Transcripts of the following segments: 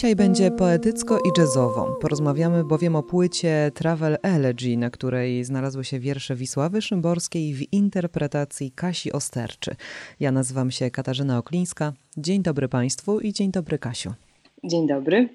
Dzisiaj będzie poetycko i jazzowo. Porozmawiamy bowiem o płycie Travel Elegy, na której znalazły się wiersze Wisławy Szymborskiej w interpretacji Kasi Osterczy. Ja nazywam się Katarzyna Oklińska. Dzień dobry Państwu i dzień dobry Kasiu. Dzień dobry.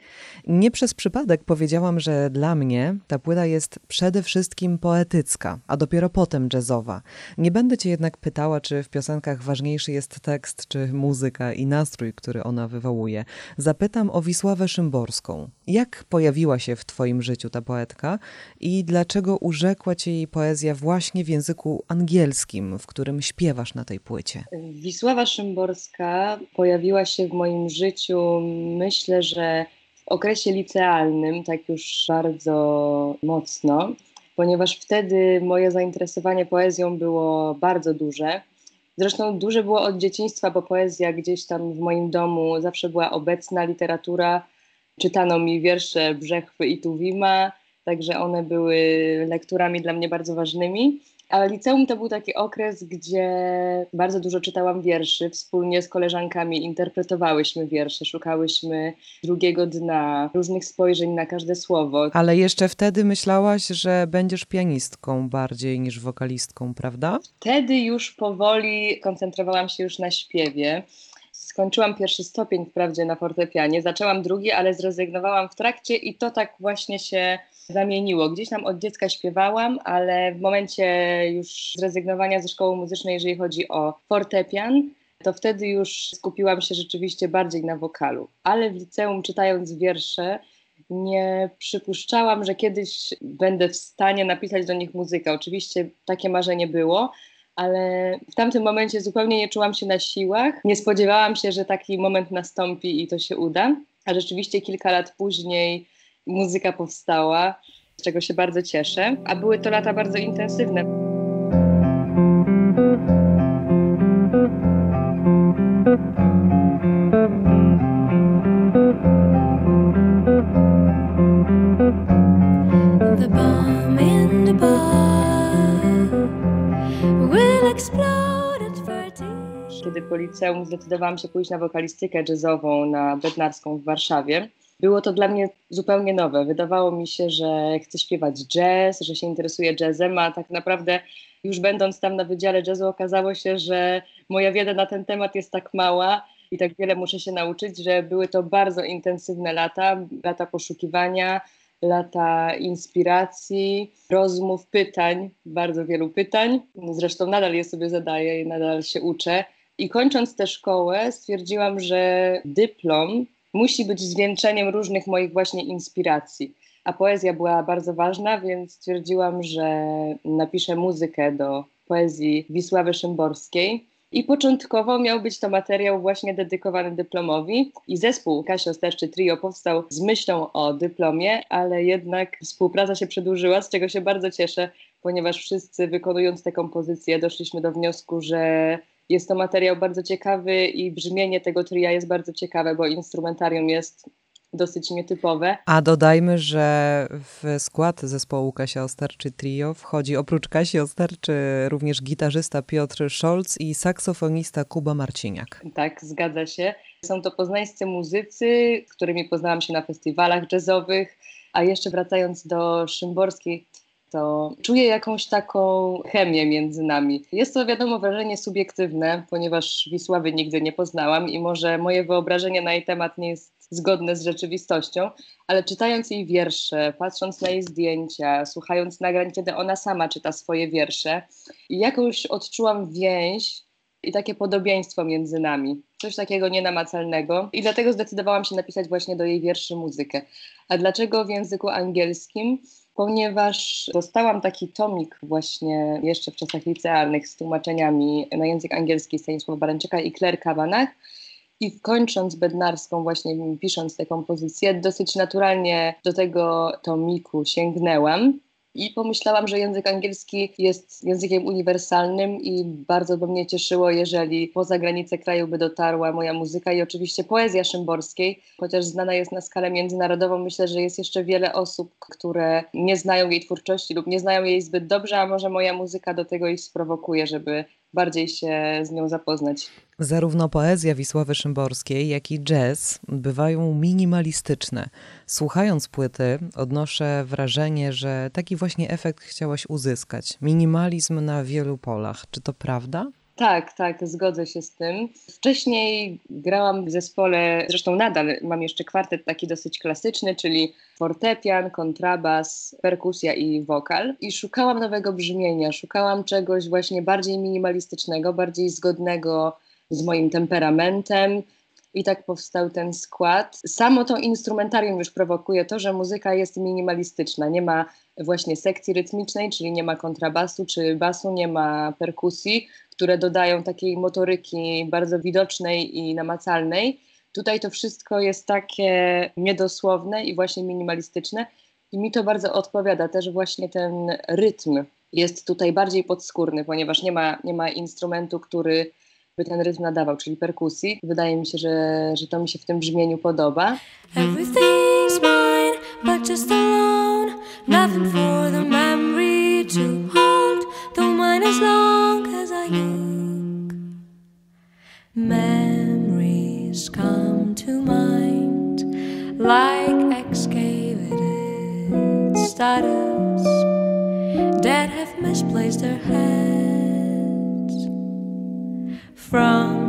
Nie przez przypadek powiedziałam, że dla mnie ta płyta jest przede wszystkim poetycka, a dopiero potem jazzowa. Nie będę cię jednak pytała, czy w piosenkach ważniejszy jest tekst, czy muzyka i nastrój, który ona wywołuje. Zapytam o Wisławę Szymborską. Jak pojawiła się w twoim życiu ta poetka i dlaczego urzekła cię jej poezja właśnie w języku angielskim, w którym śpiewasz na tej płycie? Wisława Szymborska pojawiła się w moim życiu, myślę, myślę, że w okresie licealnym, tak już bardzo mocno, ponieważ wtedy moje zainteresowanie poezją było bardzo duże. Zresztą duże było od dzieciństwa, bo poezja gdzieś tam w moim domu zawsze była obecna, literatura. Czytano mi wiersze Brzechwy i Tuwima, także one były lekturami dla mnie bardzo ważnymi. Ale liceum to był taki okres, gdzie bardzo dużo czytałam wierszy. Wspólnie z koleżankami interpretowałyśmy wiersze, szukałyśmy drugiego dna, różnych spojrzeń na każde słowo. Ale jeszcze wtedy myślałaś, że będziesz pianistką bardziej niż wokalistką, prawda? Wtedy już powoli koncentrowałam się już na śpiewie. Skończyłam pierwszy stopień wprawdzie na fortepianie, zaczęłam drugi, ale zrezygnowałam w trakcie i to tak właśnie się zamieniło. Gdzieś tam od dziecka śpiewałam, ale w momencie już zrezygnowania ze szkoły muzycznej, jeżeli chodzi o fortepian, to wtedy już skupiłam się rzeczywiście bardziej na wokalu. Ale w liceum czytając wiersze, nie przypuszczałam, że kiedyś będę w stanie napisać do nich muzykę. Oczywiście takie marzenie było, ale w tamtym momencie zupełnie nie czułam się na siłach. Nie spodziewałam się, że taki moment nastąpi i to się uda. A rzeczywiście kilka lat później muzyka powstała, z czego się bardzo cieszę. A były to lata bardzo intensywne. Kiedy po liceum zdecydowałam się pójść na wokalistykę jazzową na Bednarską w Warszawie, było to dla mnie zupełnie nowe. Wydawało mi się, że chcę śpiewać jazz, że się interesuję jazzem, a tak naprawdę już będąc tam na Wydziale Jazzu okazało się, że moja wiedza na ten temat jest tak mała i tak wiele muszę się nauczyć, że były to bardzo intensywne lata, lata poszukiwania, lata inspiracji, rozmów, pytań, bardzo wielu pytań. Zresztą nadal je sobie zadaję i nadal się uczę. I kończąc tę szkołę, stwierdziłam, że dyplom musi być zwieńczeniem różnych moich właśnie inspiracji. A poezja była bardzo ważna, więc stwierdziłam, że napiszę muzykę do poezji Wisławy Szymborskiej. I początkowo miał być to materiał właśnie dedykowany dyplomowi i zespół Kasia Osterczy Trio powstał z myślą o dyplomie, ale jednak współpraca się przedłużyła, z czego się bardzo cieszę, ponieważ wszyscy wykonując tę kompozycję doszliśmy do wniosku, że jest to materiał bardzo ciekawy i brzmienie tego tria jest bardzo ciekawe, bo instrumentarium jest dosyć nietypowe. A dodajmy, że w skład zespołu Kasia Osterczy Trio wchodzi oprócz Kasi Osterczy również gitarzysta Piotr Scholz i saksofonista Kuba Marciniak. Tak, zgadza się. Są to poznańscy muzycy, z którymi poznałam się na festiwalach jazzowych, a jeszcze wracając do Szymborskiej, to czuję jakąś taką chemię między nami. Jest to wiadomo wrażenie subiektywne, ponieważ Wisławy nigdy nie poznałam i może moje wyobrażenie na jej temat nie jest zgodne z rzeczywistością, ale czytając jej wiersze, patrząc na jej zdjęcia, słuchając nagrań, kiedy ona sama czyta swoje wiersze, jakąś odczułam więź i takie podobieństwo między nami. Coś takiego nienamacalnego. I dlatego zdecydowałam się napisać właśnie do jej wierszy muzykę. A dlaczego w języku angielskim? Ponieważ dostałam taki tomik właśnie jeszcze w czasach licealnych z tłumaczeniami na język angielski Stanisława Barańczyka i Claire Kavanagh I kończąc bednarską, właśnie pisząc tę kompozycję, dosyć naturalnie do tego tomiku sięgnęłam. I pomyślałam, że język angielski jest językiem uniwersalnym i bardzo by mnie cieszyło, jeżeli poza granice kraju by dotarła moja muzyka i oczywiście poezja Szymborskiej, chociaż znana jest na skalę międzynarodową, myślę, że jest jeszcze wiele osób, które nie znają jej twórczości lub nie znają jej zbyt dobrze, a może moja muzyka do tego ich sprowokuje, żeby bardziej się z nią zapoznać. Zarówno poezja Wisławy Szymborskiej, jak i jazz bywają minimalistyczne. Słuchając płyty, odnoszę wrażenie, że taki właśnie efekt chciałaś uzyskać. Minimalizm na wielu polach. Czy to prawda? Tak, tak, zgodzę się z tym. Wcześniej grałam w zespole, zresztą nadal mam jeszcze kwartet taki dosyć klasyczny, czyli fortepian, kontrabas, perkusja i wokal. I szukałam nowego brzmienia, szukałam czegoś właśnie bardziej minimalistycznego, bardziej zgodnego z moim temperamentem. I tak powstał ten skład. Samo to instrumentarium już prowokuje to, że muzyka jest minimalistyczna. Nie ma właśnie sekcji rytmicznej, czyli nie ma kontrabasu czy basu, nie ma perkusji, które dodają takiej motoryki bardzo widocznej i namacalnej. Tutaj to wszystko jest takie niedosłowne i właśnie minimalistyczne i mi to bardzo odpowiada. Też właśnie ten rytm jest tutaj bardziej podskórny, ponieważ nie ma, nie ma instrumentu, który by ten rytm nadawał, czyli perkusji. Wydaje mi się, że, że to mi się w tym brzmieniu podoba. Everything's mine, but just alone. Nothing for the memory Memories come to mind like excavated statues that have misplaced their heads from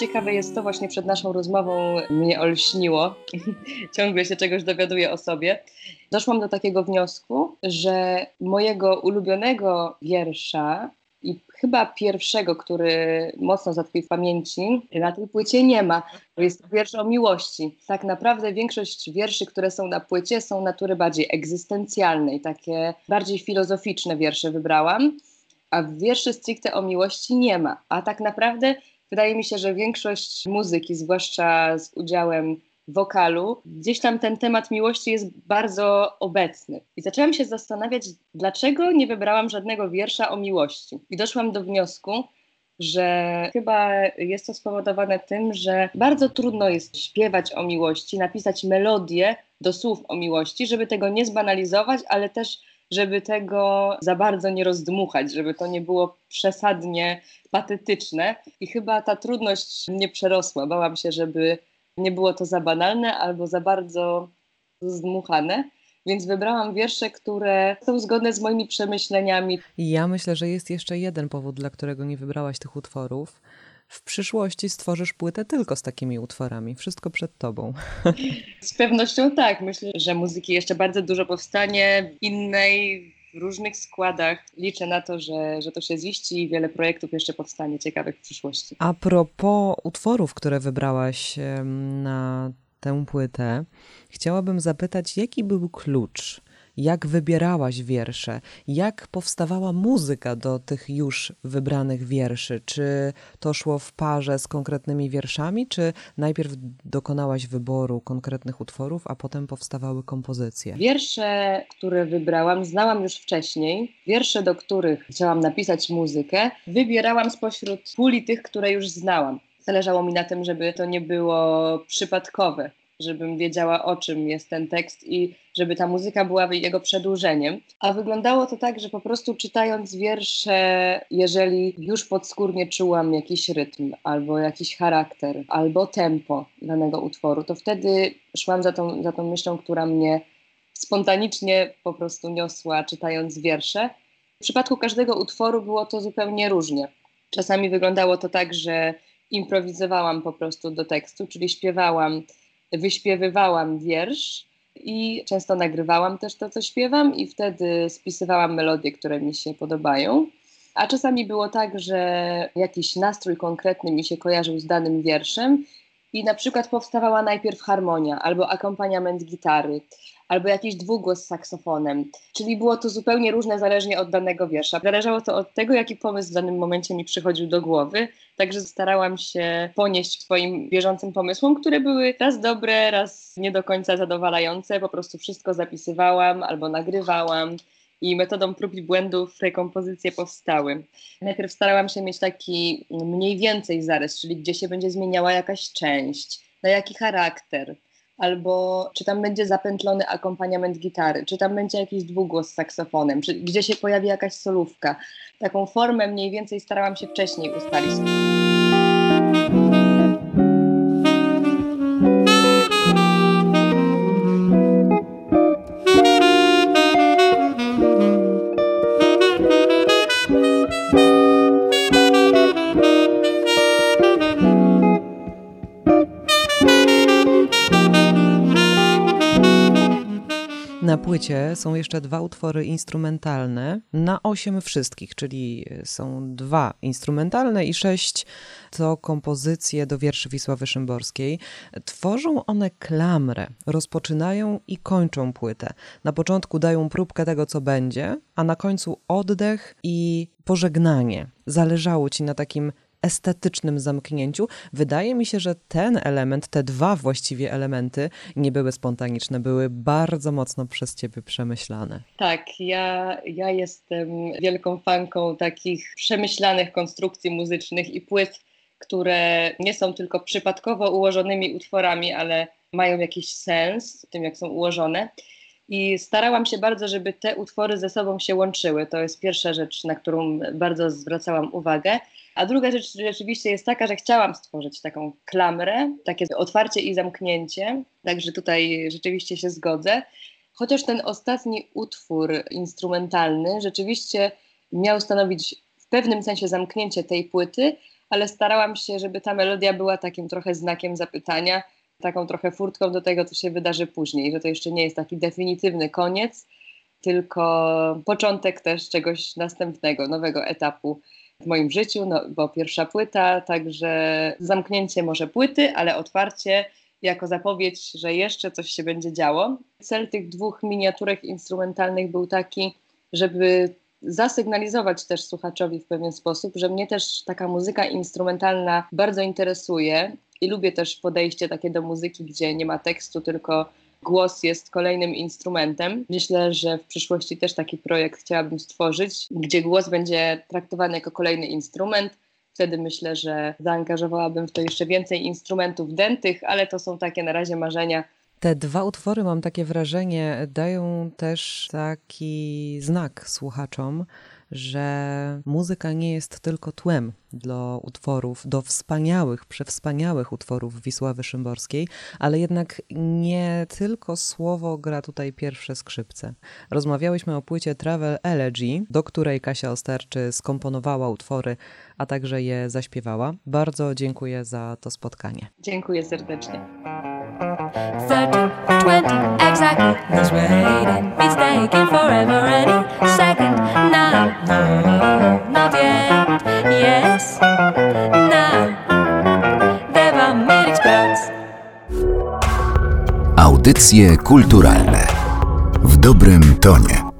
ciekawe jest to, właśnie przed naszą rozmową mnie olśniło, ciągle się czegoś dowiaduję o sobie. Doszłam do takiego wniosku, że mojego ulubionego wiersza i chyba pierwszego, który mocno zatkwił w pamięci, na tej płycie nie ma. To jest wiersz o miłości. Tak naprawdę większość wierszy, które są na płycie, są natury bardziej egzystencjalnej, takie bardziej filozoficzne wiersze wybrałam, a wierszy stricte o miłości nie ma. A tak naprawdę wydaje mi się, że większość muzyki, zwłaszcza z udziałem wokalu, gdzieś tam ten temat miłości jest bardzo obecny. I zaczęłam się zastanawiać, dlaczego nie wybrałam żadnego wiersza o miłości. I doszłam do wniosku, że chyba jest to spowodowane tym, że bardzo trudno jest śpiewać o miłości, napisać melodię do słów o miłości, żeby tego nie zbanalizować, ale też żeby tego za bardzo nie rozdmuchać, żeby to nie było przesadnie patetyczne. I chyba ta trudność mnie przerosła. Bałam się, żeby nie było to za banalne albo za bardzo zdmuchane. Więc wybrałam wiersze, które są zgodne z moimi przemyśleniami. Ja myślę, że jest jeszcze jeden powód, dla którego nie wybrałaś tych utworów. W przyszłości stworzysz płytę tylko z takimi utworami. Wszystko przed tobą. Z pewnością tak. Myślę, że muzyki jeszcze bardzo dużo powstanie innej, w różnych składach. Liczę na to, że, że to się ziści i wiele projektów jeszcze powstanie ciekawych w przyszłości. A propos utworów, które wybrałaś na tę płytę, chciałabym zapytać, jaki był klucz jak wybierałaś wiersze, jak powstawała muzyka do tych już wybranych wierszy. Czy to szło w parze z konkretnymi wierszami, czy najpierw dokonałaś wyboru konkretnych utworów, a potem powstawały kompozycje? Wiersze, które wybrałam, znałam już wcześniej. Wiersze, do których chciałam napisać muzykę, wybierałam spośród puli tych, które już znałam. Zależało mi na tym, żeby to nie było przypadkowe, żebym wiedziała o czym jest ten tekst i żeby ta muzyka była jego przedłużeniem. A wyglądało to tak, że po prostu czytając wiersze, jeżeli już podskórnie czułam jakiś rytm, albo jakiś charakter, albo tempo danego utworu, to wtedy szłam za tą, za tą myślą, która mnie spontanicznie po prostu niosła czytając wiersze. W przypadku każdego utworu było to zupełnie różnie. Czasami wyglądało to tak, że improwizowałam po prostu do tekstu, czyli śpiewałam wyśpiewywałam wiersz i często nagrywałam też to, co śpiewam, i wtedy spisywałam melodie, które mi się podobają. A czasami było tak, że jakiś nastrój konkretny mi się kojarzył z danym wierszem i na przykład powstawała najpierw harmonia albo akompaniament gitary, albo jakiś dwugłos z saksofonem. Czyli było to zupełnie różne zależnie od danego wiersza. Zależało to od tego, jaki pomysł w danym momencie mi przychodził do głowy. Także starałam się ponieść swoim bieżącym pomysłom, które były raz dobre, raz nie do końca zadowalające. Po prostu wszystko zapisywałam albo nagrywałam i metodą prób i błędów te kompozycje powstały. Najpierw starałam się mieć taki mniej więcej zarys, czyli gdzie się będzie zmieniała jakaś część, na jaki charakter, albo czy tam będzie zapętlony akompaniament gitary, czy tam będzie jakiś dwugłos z saksofonem, czy gdzie się pojawi jakaś solówka. Taką formę mniej więcej starałam się wcześniej ustalić. Płycie są jeszcze dwa utwory instrumentalne na osiem wszystkich, czyli są dwa instrumentalne i sześć to kompozycje do wierszy Wisławy Szymborskiej. Tworzą one klamrę, rozpoczynają i kończą płytę. Na początku dają próbkę tego, co będzie, a na końcu oddech i pożegnanie. Zależało ci na takim estetycznym zamknięciu. Wydaje mi się, że ten element, te dwa właściwie elementy nie były spontaniczne, były bardzo mocno przez ciebie przemyślane. Tak, ja, ja jestem wielką fanką takich przemyślanych konstrukcji muzycznych i płyt, które nie są tylko przypadkowo ułożonymi utworami, ale mają jakiś sens w tym, jak są ułożone. I starałam się bardzo, żeby te utwory ze sobą się łączyły. To jest pierwsza rzecz, na którą bardzo zwracałam uwagę. A druga rzecz rzeczywiście jest taka, że chciałam stworzyć taką klamrę, takie otwarcie i zamknięcie, także tutaj rzeczywiście się zgodzę. Chociaż ten ostatni utwór instrumentalny rzeczywiście miał stanowić w pewnym sensie zamknięcie tej płyty, ale starałam się, żeby ta melodia była takim trochę znakiem zapytania, taką trochę furtką do tego, co się wydarzy później, że to jeszcze nie jest taki definitywny koniec, tylko początek też czegoś następnego, nowego etapu w moim życiu, no, bo pierwsza płyta, także zamknięcie może płyty, ale otwarcie jako zapowiedź, że jeszcze coś się będzie działo. Cel tych dwóch miniaturek instrumentalnych był taki, żeby zasygnalizować też słuchaczowi w pewien sposób, że mnie też taka muzyka instrumentalna bardzo interesuje i lubię też podejście takie do muzyki, gdzie nie ma tekstu, tylko głos jest kolejnym instrumentem. Myślę, że w przyszłości też taki projekt chciałabym stworzyć, gdzie głos będzie traktowany jako kolejny instrument. Wtedy myślę, że zaangażowałabym w to jeszcze więcej instrumentów dętych, ale to są takie na razie marzenia. Te dwa utwory, mam takie wrażenie, dają też taki znak słuchaczom, że muzyka nie jest tylko tłem do utworów, do wspaniałych, przewspaniałych utworów Wisławy Szymborskiej, ale jednak nie tylko słowo gra tutaj pierwsze skrzypce. Rozmawiałyśmy o płycie Travel Elegy, do której Kasia Osterczy skomponowała utwory, a także je zaśpiewała. Bardzo dziękuję za to spotkanie. Dziękuję serdecznie. 30, 20, exactly. This waiting taking forever any second. Now, no, not yet. Yes, now. Audycje kulturalne w dobrym tonie.